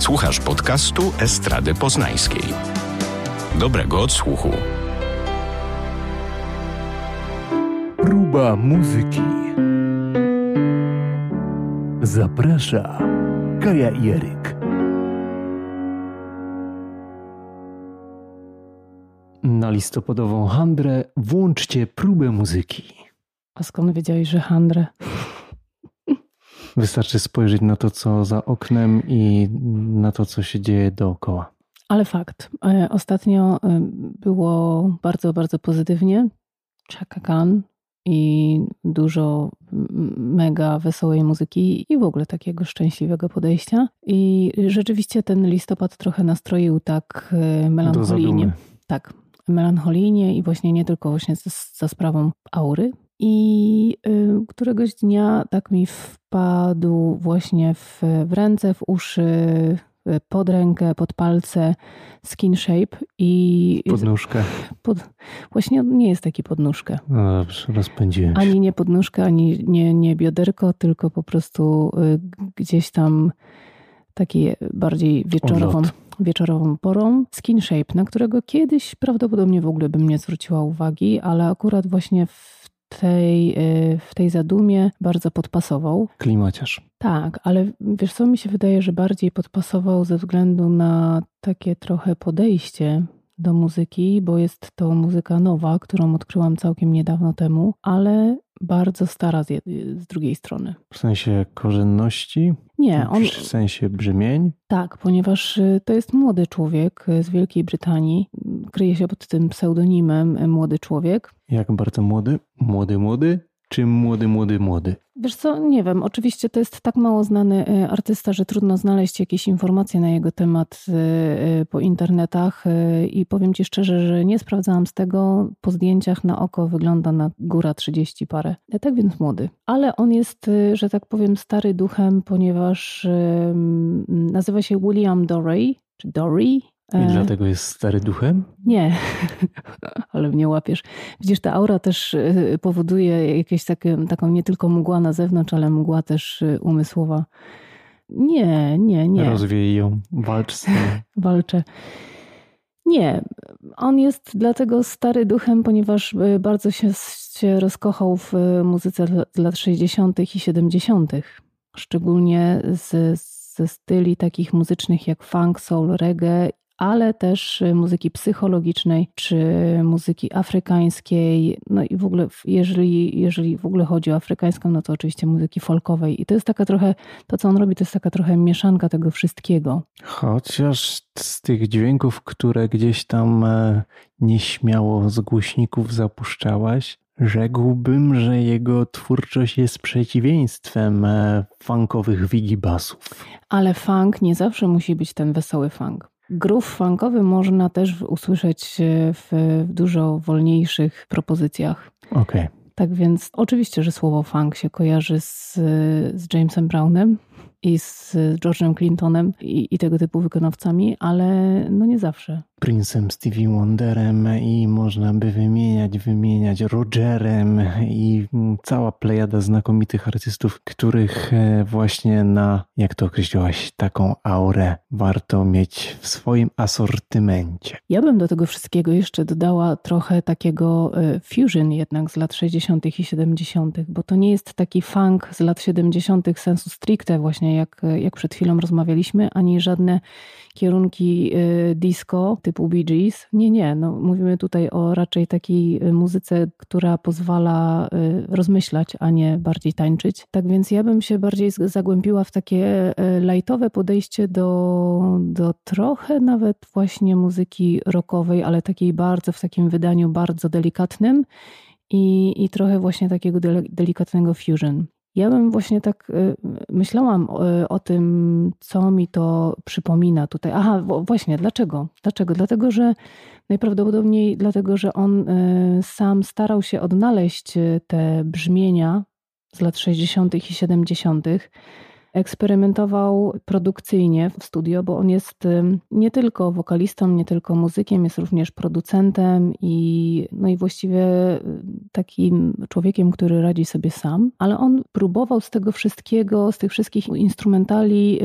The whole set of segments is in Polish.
Słuchasz podcastu Estrady Poznańskiej. Dobrego odsłuchu. Próba muzyki. Zaprasza Kaja Jeryk. Na listopadową handrę włączcie próbę muzyki. A skąd wiedziałeś, że handrę? Wystarczy spojrzeć na to, co za oknem i na to, co się dzieje dookoła. Ale fakt. E, ostatnio e, było bardzo, bardzo pozytywnie. Chaka Khan i dużo mega wesołej muzyki i w ogóle takiego szczęśliwego podejścia. I rzeczywiście ten listopad trochę nastroił tak e, melancholijnie. Tak, melancholijnie i właśnie nie tylko właśnie za, za sprawą aury, i y, któregoś dnia tak mi wpadł właśnie w, w ręce, w uszy, pod rękę, pod palce skin shape i. Podnóżkę. Pod, właśnie nie jest taki podnóżkę. No dobrze, rozpędziłem się. Ani nie podnóżkę, ani nie, nie bioderko, tylko po prostu y, gdzieś tam taki bardziej wieczorową, wieczorową porą. Skin shape, na którego kiedyś prawdopodobnie w ogóle bym nie zwróciła uwagi, ale akurat właśnie w tej, y, w tej zadumie bardzo podpasował. Klimaciarz. Tak, ale wiesz co, mi się wydaje, że bardziej podpasował ze względu na takie trochę podejście do muzyki, bo jest to muzyka nowa, którą odkryłam całkiem niedawno temu, ale bardzo stara z, z drugiej strony. W sensie korzenności? Nie, on. W sensie brzmień? Tak, ponieważ y, to jest młody człowiek z Wielkiej Brytanii. Kryje się pod tym pseudonimem y, Młody Człowiek. Jak bardzo młody? Młody, młody? Czy młody, młody, młody? Wiesz co, nie wiem. Oczywiście to jest tak mało znany y, artysta, że trudno znaleźć jakieś informacje na jego temat y, po internetach i powiem ci szczerze, że nie sprawdzałam z tego. Po zdjęciach na oko wygląda na góra 30 parę. Tak więc młody. Ale on jest, że tak powiem, stary duchem, ponieważ nazywa się William Dorey, czy Dory, i e... dlatego jest stary duchem? Nie, ale mnie łapiesz. Widzisz, ta aura też e, powoduje jakieś takie, taką nie tylko mgła na zewnątrz, ale mgła też e, umysłowa. Nie, nie, nie. Rozwiej ją, walcz z tym. Walczę. Nie, on jest dlatego stary duchem, ponieważ bardzo się, się rozkochał w muzyce lat 60. i 70., szczególnie z, ze styli takich muzycznych jak funk, soul, reggae ale też y, muzyki psychologicznej czy muzyki afrykańskiej. No i w ogóle, jeżeli, jeżeli w ogóle chodzi o afrykańską, no to oczywiście muzyki folkowej. I to jest taka trochę, to co on robi, to jest taka trochę mieszanka tego wszystkiego. Chociaż z tych dźwięków, które gdzieś tam e, nieśmiało z głośników zapuszczałaś, Rzekłbym, że jego twórczość jest przeciwieństwem e, funkowych wigibasów. Ale funk nie zawsze musi być ten wesoły funk. Groove funkowy można też usłyszeć w dużo wolniejszych propozycjach. Okej. Okay. Tak więc oczywiście, że słowo funk się kojarzy z, z Jamesem Brownem, i z George'em Clintonem i, i, tego typu wykonawcami, ale no nie zawsze. Prince'em, Stevie Wonderem i można by wymieniać, wymieniać Rogerem i cała plejada znakomitych artystów, których e, właśnie na, jak to określiłaś, taką aurę warto mieć w swoim asortymencie. Ja bym do tego wszystkiego jeszcze dodała trochę takiego e, fusion jednak z lat 60. i 70., bo to nie jest taki funk z lat 70. sensu stricte właśnie jak, jak przed chwilą rozmawialiśmy, ani żadne kierunki y, disco typu Bee Gees. Nie, nie. No, mówimy tutaj o raczej takiej y, muzyce, która pozwala y, rozmyślać, a nie bardziej tańczyć. Tak więc ja bym się bardziej zagłębiła w takie lightowe podejście do, do trochę nawet właśnie muzyki rockowej, ale takiej bardzo, w takim wydaniu bardzo delikatnym i, i trochę właśnie takiego delikatnego fusion. Ja bym właśnie tak y, myślałam o, o, tym, co mi to przypomina tutaj. Aha, właśnie, dlaczego? Dlaczego? Dlatego, że najprawdopodobniej dlatego, że on y, sam starał się odnaleźć y, te brzmienia z lat 60. i 70., Eksperymentował produkcyjnie w studio, bo on jest nie tylko wokalistą, nie tylko muzykiem, jest również producentem i, no i właściwie takim człowiekiem, który radzi sobie sam, ale on próbował z tego wszystkiego, z tych wszystkich instrumentali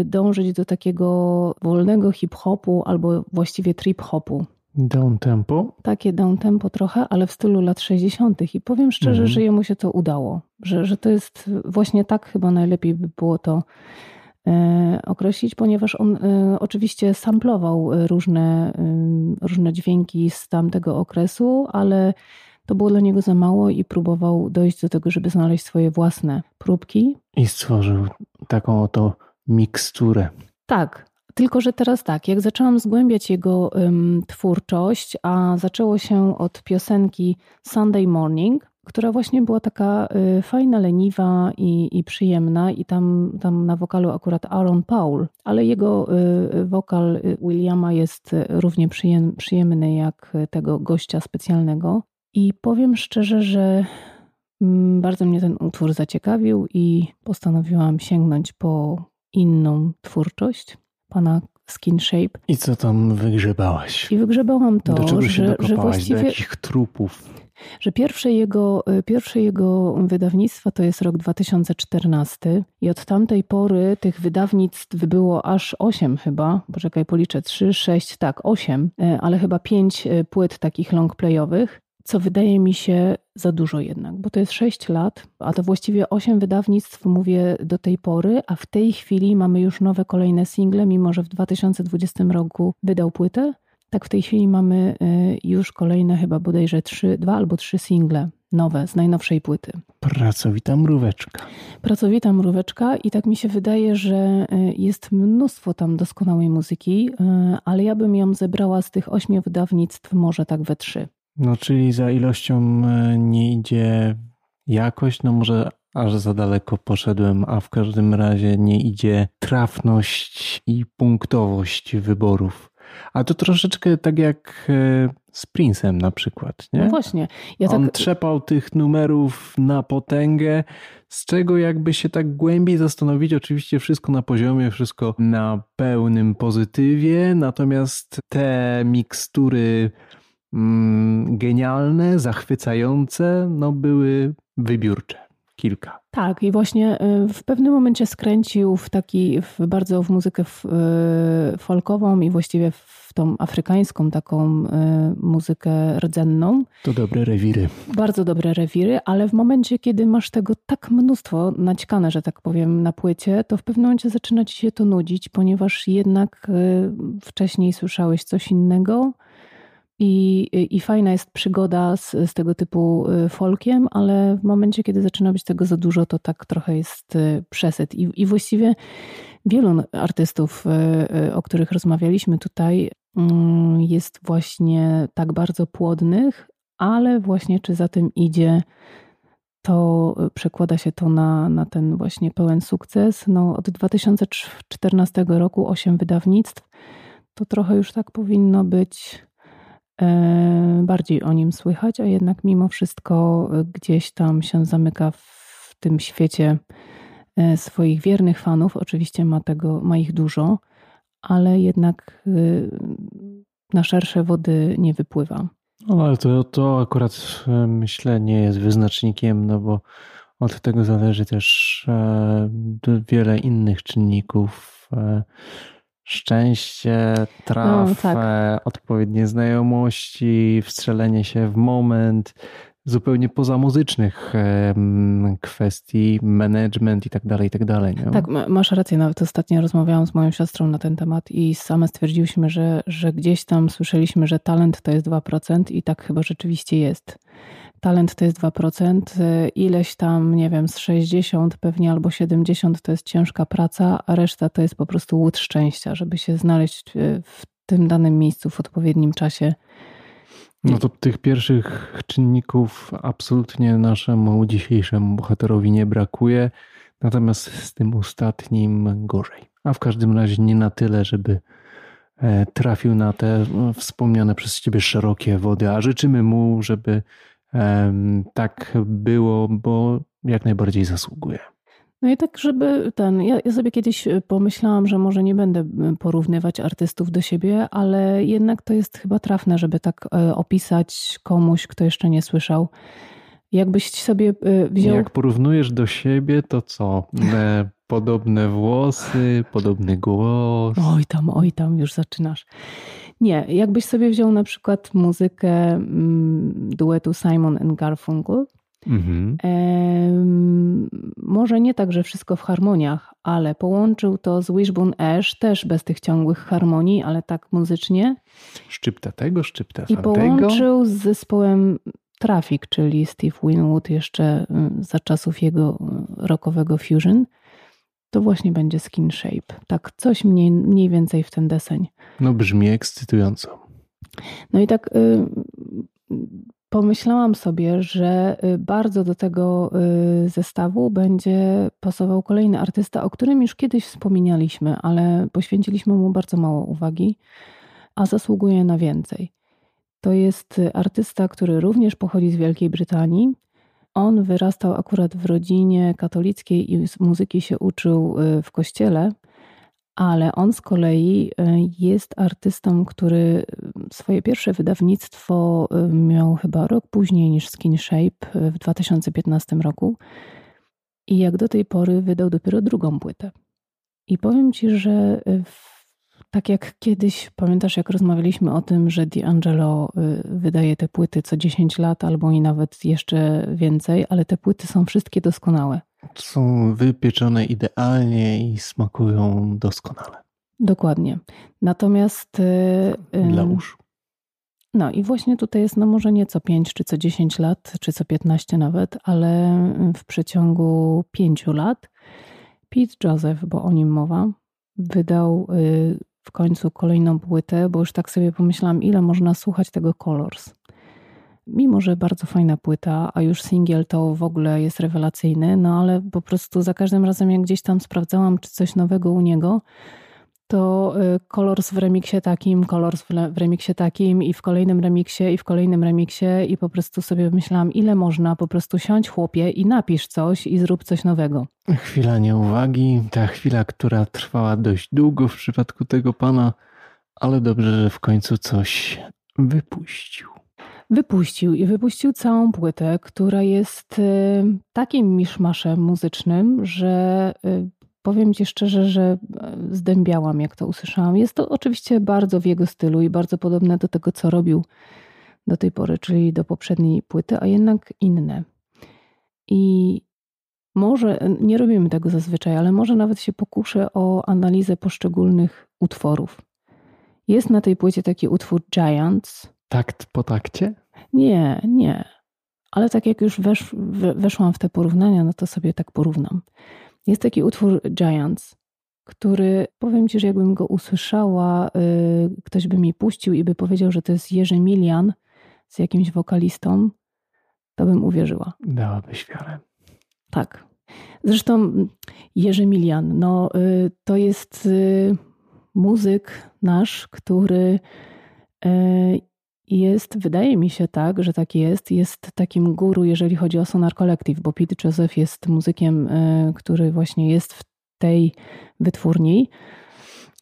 y, dążyć do takiego wolnego hip-hopu albo właściwie trip-hopu. Down tempo? Takie down tempo trochę, ale w stylu lat 60. I powiem szczerze, mhm. że jemu się to udało. Że, że to jest właśnie tak chyba najlepiej by było to e, określić, ponieważ on e, oczywiście samplował różne, e, różne dźwięki z tamtego okresu, ale to było dla niego za mało i próbował dojść do tego, żeby znaleźć swoje własne próbki. I stworzył taką oto miksturę. Tak, tylko, że teraz tak, jak zaczęłam zgłębiać jego um, twórczość, a zaczęło się od piosenki Sunday Morning, która właśnie była taka y, fajna, leniwa i, i przyjemna, i tam, tam na wokalu akurat Aaron Paul, ale jego y, wokal y, Williama jest równie przyjem, przyjemny jak tego gościa specjalnego. I powiem szczerze, że mm, bardzo mnie ten utwór zaciekawił i postanowiłam sięgnąć po inną twórczość pana Skin Shape. I co tam wygrzebałaś? I wygrzebałam to, do czego się że, że właściwie... Do jakich trupów? Że pierwsze jego, pierwsze jego wydawnictwo to jest rok 2014 i od tamtej pory tych wydawnictw było aż 8 chyba, poczekaj policzę, 3, 6, tak 8, e, ale chyba 5 e, płyt takich longplayowych co wydaje mi się za dużo jednak, bo to jest 6 lat, a to właściwie 8 wydawnictw mówię do tej pory, a w tej chwili mamy już nowe kolejne single, mimo że w 2020 roku wydał płytę. Tak w tej chwili mamy y, już kolejne chyba bodajże 3, dwa albo trzy single nowe z najnowszej płyty. Pracowita mróweczka. Pracowita mróweczka i tak mi się wydaje, że y, jest mnóstwo tam doskonałej muzyki, y, ale ja bym ją zebrała z tych ośmiu wydawnictw może tak we trzy. No, czyli za ilością e, nie idzie jakość, no może aż za daleko poszedłem, a w każdym razie nie idzie trafność i punktowość wyborów. A to troszeczkę tak jak e, z Prince'em na przykład, nie? No właśnie. Ja On tak... trzepał tych numerów na potęgę, z czego jakby się tak głębiej zastanowić, oczywiście wszystko na poziomie, wszystko na pełnym pozytywie, natomiast te mikstury genialne, zachwycające, no były wybiórcze. Kilka. Tak, i właśnie y, w pewnym momencie skręcił w taki, w bardzo w muzykę y, folkową i właściwie w tą afrykańską taką y, muzykę rdzenną. To dobre rewiry. Bardzo dobre rewiry, ale w momencie, kiedy masz tego tak mnóstwo naćkane, że tak powiem, na płycie, to w pewnym momencie zaczyna ci się to nudzić, ponieważ jednak wcześniej słyszałeś coś innego i, I fajna jest przygoda z, z tego typu y, folkiem, ale w momencie, kiedy zaczyna być tego za dużo, to tak trochę jest y, przesyt. I, i właściwie wielu artystów, y, o których rozmawialiśmy tutaj, mm, jest właśnie tak bardzo płodnych, ale właśnie czy za tym idzie, to przekłada się to na, na ten właśnie pełen sukces. No, od 2014 roku 8 wydawnictw, to trochę już tak powinno być bardziej o nim słychać, a jednak mimo wszystko gdzieś tam się zamyka w tym świecie e, swoich wiernych fanów. Oczywiście ma tego, ma ich dużo, ale jednak e, na szersze wody nie wypływa. No, ale to, to akurat myślę nie jest wyznacznikiem, no bo od tego zależy też wiele innych czynników szczęście, traf, no, tak. odpowiednie znajomości, wstrzelenie się w moment, zupełnie poza muzycznych kwestii, management i tak dalej, i tak dalej. Nie? Tak, masz rację. Nawet ostatnio rozmawiałam z moją siostrą na ten temat i same stwierdziłyśmy, że, że gdzieś tam słyszeliśmy, że talent to jest 2% i tak chyba rzeczywiście jest talent to jest 2%, y, ileś tam, nie wiem, z 60 pewnie albo 70 to jest ciężka praca, a reszta to jest po prostu łód szczęścia, żeby się znaleźć y, w tym danym miejscu w odpowiednim czasie. No to tych pierwszych czynników absolutnie naszemu dzisiejszemu bohaterowi nie brakuje, natomiast z tym ostatnim gorzej. A w każdym razie nie na tyle, żeby e, trafił na te no, wspomniane przez Ciebie szerokie wody, a życzymy mu, żeby tak było, bo jak najbardziej zasługuje. No i tak, żeby ten. Ja, ja, sobie kiedyś pomyślałam, że może nie będę porównywać artystów do siebie, ale jednak to jest chyba trafne, żeby tak opisać komuś, kto jeszcze nie słyszał. Jakbyś sobie wziął. Jak porównujesz do siebie, to co? Podobne włosy, podobny głos. Oj tam, oj tam, już zaczynasz. Nie, jakbyś sobie wziął na przykład muzykę mm, duetu Simon and Garfunkel. Mhm. może nie tak, że wszystko w harmoniach, ale połączył to z Wishbone Ash, też bez tych ciągłych harmonii, ale tak muzycznie. Szczypta tego, szczypta I połączył z zespołem Traffic, czyli Steve Winwood jeszcze za czasów jego rockowego fusion to właśnie będzie skin shape. Tak, coś mniej, mniej więcej w ten deseń. No brzmi ekscytująco. No i tak y, pomyślałam sobie, że y, bardzo do tego y, zestawu będzie pasował kolejny artysta, o którym już kiedyś wspominaliśmy, ale poświęciliśmy mu bardzo mało uwagi, a zasługuje na więcej. To jest artysta, który również pochodzi z Wielkiej Brytanii on wyrastał akurat w rodzinie katolickiej i muzyki się uczył y, w kościele, ale on z kolei y, jest artystą, który y, swoje pierwsze wydawnictwo miał chyba rok później niż Skin Shape w 2015 roku. I jak do tej pory wydał dopiero drugą płytę. I powiem ci, że w tak jak kiedyś, pamiętasz, jak rozmawialiśmy o tym, że D'Angelo y, wydaje te płyty co 10 lat albo i nawet jeszcze więcej, ale te płyty są wszystkie doskonałe. Są wypieczone idealnie i smakują doskonale. Dokładnie. Natomiast. Y, Dla uszu. No i właśnie tutaj jest no może nie co 5 czy co 10 lat, czy co 15 nawet, ale w przeciągu 5 lat Pete Joseph, bo o nim mowa, wydał y, w końcu kolejną płytę, bo już tak sobie pomyślałam, ile można słuchać tego Colors. Mimo, że bardzo fajna płyta, a już singiel to w ogóle jest rewelacyjny, no ale po prostu za każdym razem, jak gdzieś tam sprawdzałam, czy coś nowego u niego, to y, Colors w remiksie takim, Colors w remiksie takim i w kolejnym remiksie i w kolejnym remiksie i po prostu sobie myślałam, ile można po prostu siąść chłopie i napisz coś i zrób coś nowego. Chwila nieuwagi, ta chwila, która trwała dość długo w przypadku tego pana, ale dobrze, że w końcu coś wypuścił. Wypuścił i wypuścił całą płytę, która jest y, takim miszmaszem muzycznym, że y, powiem Ci szczerze, że e, zdębiałam, jak to usłyszałam. Jest to oczywiście bardzo w jego stylu i bardzo podobne do tego, co robił do tej pory, czyli do poprzedniej płyty, a jednak inne. I może, nie robimy tego zazwyczaj, ale może nawet się pokuszę o analizę poszczególnych utworów. Jest na tej płycie taki utwór Giants. Takt po takcie? Nie, nie. Ale tak jak już wesz, weszłam w te porównania, no to sobie tak porównam. Jest taki utwór Giants, który powiem ci, że jakbym go usłyszała, yy, ktoś by mi puścił i by powiedział, że to jest Jerzy Milian z jakimś wokalistą, to bym uwierzyła. Dałabyś wiarę. Tak. Zresztą Jerzy Milian, no yy, to jest yy, muzyk nasz, który y, jest, wydaje mi się tak, że tak jest, jest takim guru, jeżeli chodzi o Sonar Collective, bo Pete Joseph jest muzykiem, e, który właśnie jest w tej wytwórni.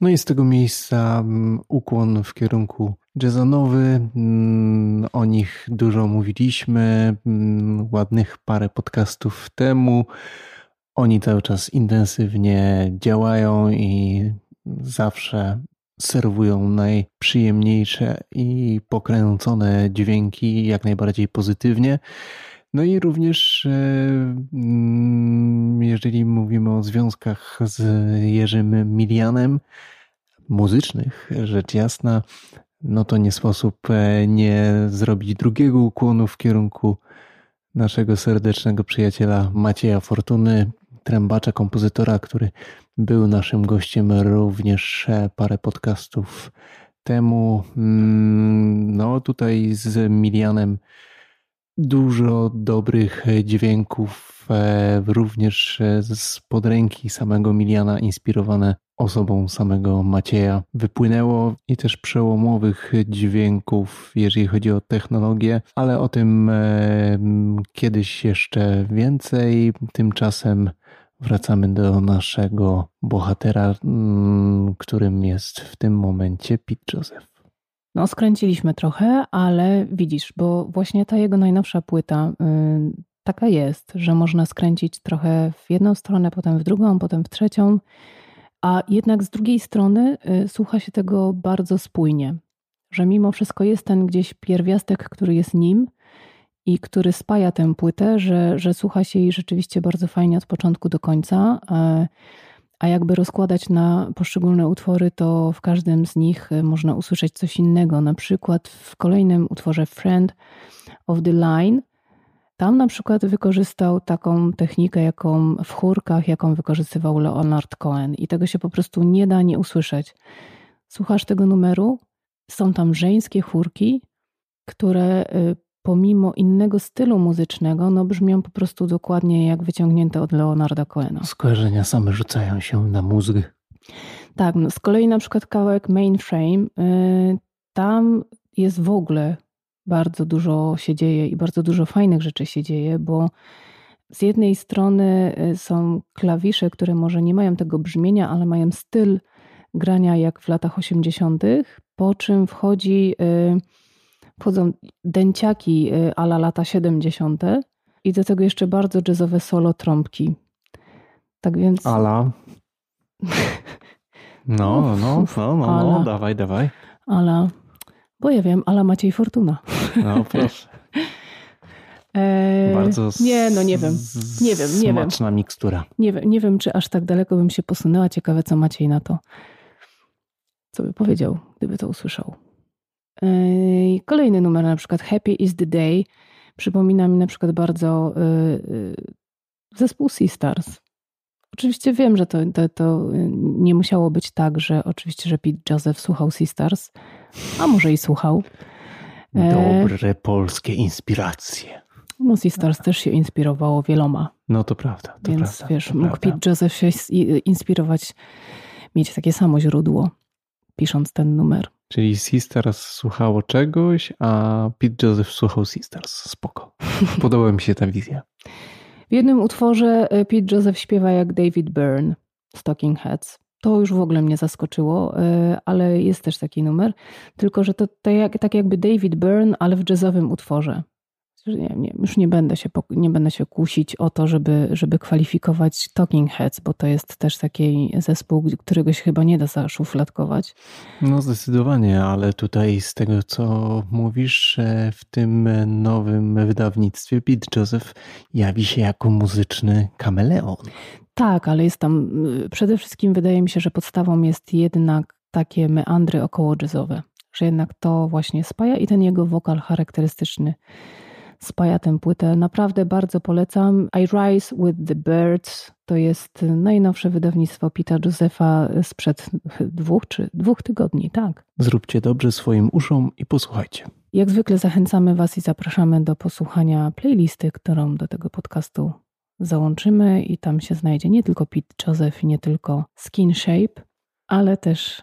No i z tego miejsca mm, ukłon w kierunku jazzonowy. Mm, o nich dużo mówiliśmy, mm, ładnych parę podcastów temu. Oni cały czas intensywnie działają i zawsze serwują najprzyjemniejsze i pokręcone dźwięki jak najbardziej pozytywnie. No i również, e, mm, jeżeli mówimy o związkach z Jerzym Milianem, muzycznych, rzecz jasna, no to nie sposób e, nie zrobić drugiego ukłonu w kierunku naszego serdecznego przyjaciela Macieja Fortuny, trębacza, kompozytora, który był naszym gościem również parę podcastów temu. Mm, no tutaj z Milianem dużo dobrych dźwięków, e, również z podręki samego Miliana, inspirowane osobą samego Macieja, wypłynęło i też przełomowych dźwięków, jeżeli chodzi o technologię, ale o tym e, kiedyś jeszcze więcej. Tymczasem wracamy do naszego bohatera, mm, którym jest w tym momencie Pete Joseph. No, skręciliśmy trochę, ale widzisz, bo właśnie ta jego najnowsza płyta yy, taka jest, że można skręcić trochę w jedną stronę, potem w drugą, potem w trzecią, a jednak z drugiej strony yy, słucha się tego bardzo spójnie, że mimo wszystko jest ten gdzieś pierwiastek, który jest nim i który spaja tę płytę, że, że słucha się jej rzeczywiście bardzo fajnie od początku do końca. Yy, a jakby rozkładać na poszczególne utwory, to w każdym z nich e, można usłyszeć coś innego. Na przykład w kolejnym utworze Friend of the Line, tam na przykład wykorzystał taką technikę, jaką w chórkach, jaką wykorzystywał Leonard Cohen, i tego się po prostu nie da nie usłyszeć. Słuchasz tego numeru, są tam żeńskie chórki, które e, pomimo innego stylu muzycznego, no brzmią po prostu dokładnie jak wyciągnięte od Leonarda Cohena. Skojarzenia same rzucają się na mózg. Tak, no z kolei na przykład kawałek Mainframe, yy, tam jest w ogóle bardzo dużo się dzieje i bardzo dużo fajnych rzeczy się dzieje, bo z jednej strony y, są klawisze, które może nie mają tego brzmienia, ale mają styl grania jak w latach 80., po czym wchodzi yy, wchodzą dęciaki y, ala lata 70. i do tego jeszcze bardzo jazzowe solo trąbki. Tak więc. Ala. No, no, no, no, no, dawaj, dawaj. Ala. Bo ja wiem, ala Maciej Fortuna. No, proszę. Eee, Bardzo nie, no nie wiem. Nie wiem, nie smaczna wiem. mikstura. Nie wiem, nie wiem, czy aż tak daleko bym się posunęła. Ciekawe, co Maciej na to. Co by powiedział, gdyby to usłyszał. Kolejny numer, na przykład Happy is the Day, przypomina mi na przykład bardzo y, y, zespół Sea Stars. Oczywiście wiem, że to, to, to nie musiało być tak, że oczywiście, że Pete Joseph słuchał Sea Stars, a może i słuchał. Dobre polskie inspiracje. No Sea Stars też się inspirowało wieloma. No to prawda. To Więc prawda, wiesz, mógł prawda. Pete Joseph się inspirować, mieć takie samo źródło, pisząc ten numer. Czyli Sisters słuchało czegoś, a Pete Joseph słuchał Sisters. Spoko. Podoba mi się ta wizja. W jednym utworze e, Pete Joseph śpiewa jak David Byrne, Stocking Heads. To już w ogóle mnie zaskoczyło, e, ale jest też taki numer. Tylko, że to, to jak, tak jakby David Byrne, ale w jazzowym utworze nie, nie, już nie będę, się, nie będę się kusić o to, żeby, żeby kwalifikować Talking Heads, bo to jest też taki zespół, którego się chyba nie da zaszufladkować. No zdecydowanie, ale tutaj z tego, co mówisz, w tym nowym wydawnictwie Pete Joseph jawi się jako muzyczny kameleon. Tak, ale jest tam, przede wszystkim wydaje mi się, że podstawą jest jednak takie meandry około jazzowe, że jednak to właśnie spaja i ten jego wokal charakterystyczny spaja tę płytę. Naprawdę bardzo polecam. I Rise with the Birds to jest najnowsze wydawnictwo Pita Josepha sprzed dwóch czy dwóch tygodni, tak. Zróbcie dobrze swoim uszom i posłuchajcie. Jak zwykle zachęcamy Was i zapraszamy do posłuchania playlisty, którą do tego podcastu załączymy i tam się znajdzie nie tylko Pete Joseph i nie tylko Skin Shape, ale też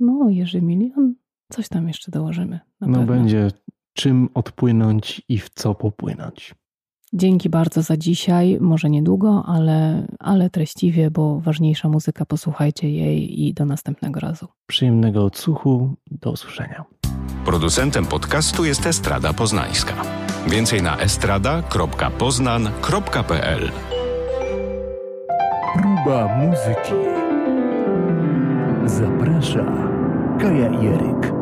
no Jerzy Milion, coś tam jeszcze dołożymy. no pewno. będzie czym odpłynąć i w co popłynąć. Dzięki bardzo za dzisiaj. Może niedługo, ale, ale treściwie, bo ważniejsza muzyka, posłuchajcie jej i do następnego razu. Przyjemnego odsłuchu, do usłyszenia. Producentem podcastu jest Estrada Poznańska. Więcej na estrada.poznan.pl Próba muzyki. Zaprasza Kaja Jeryk.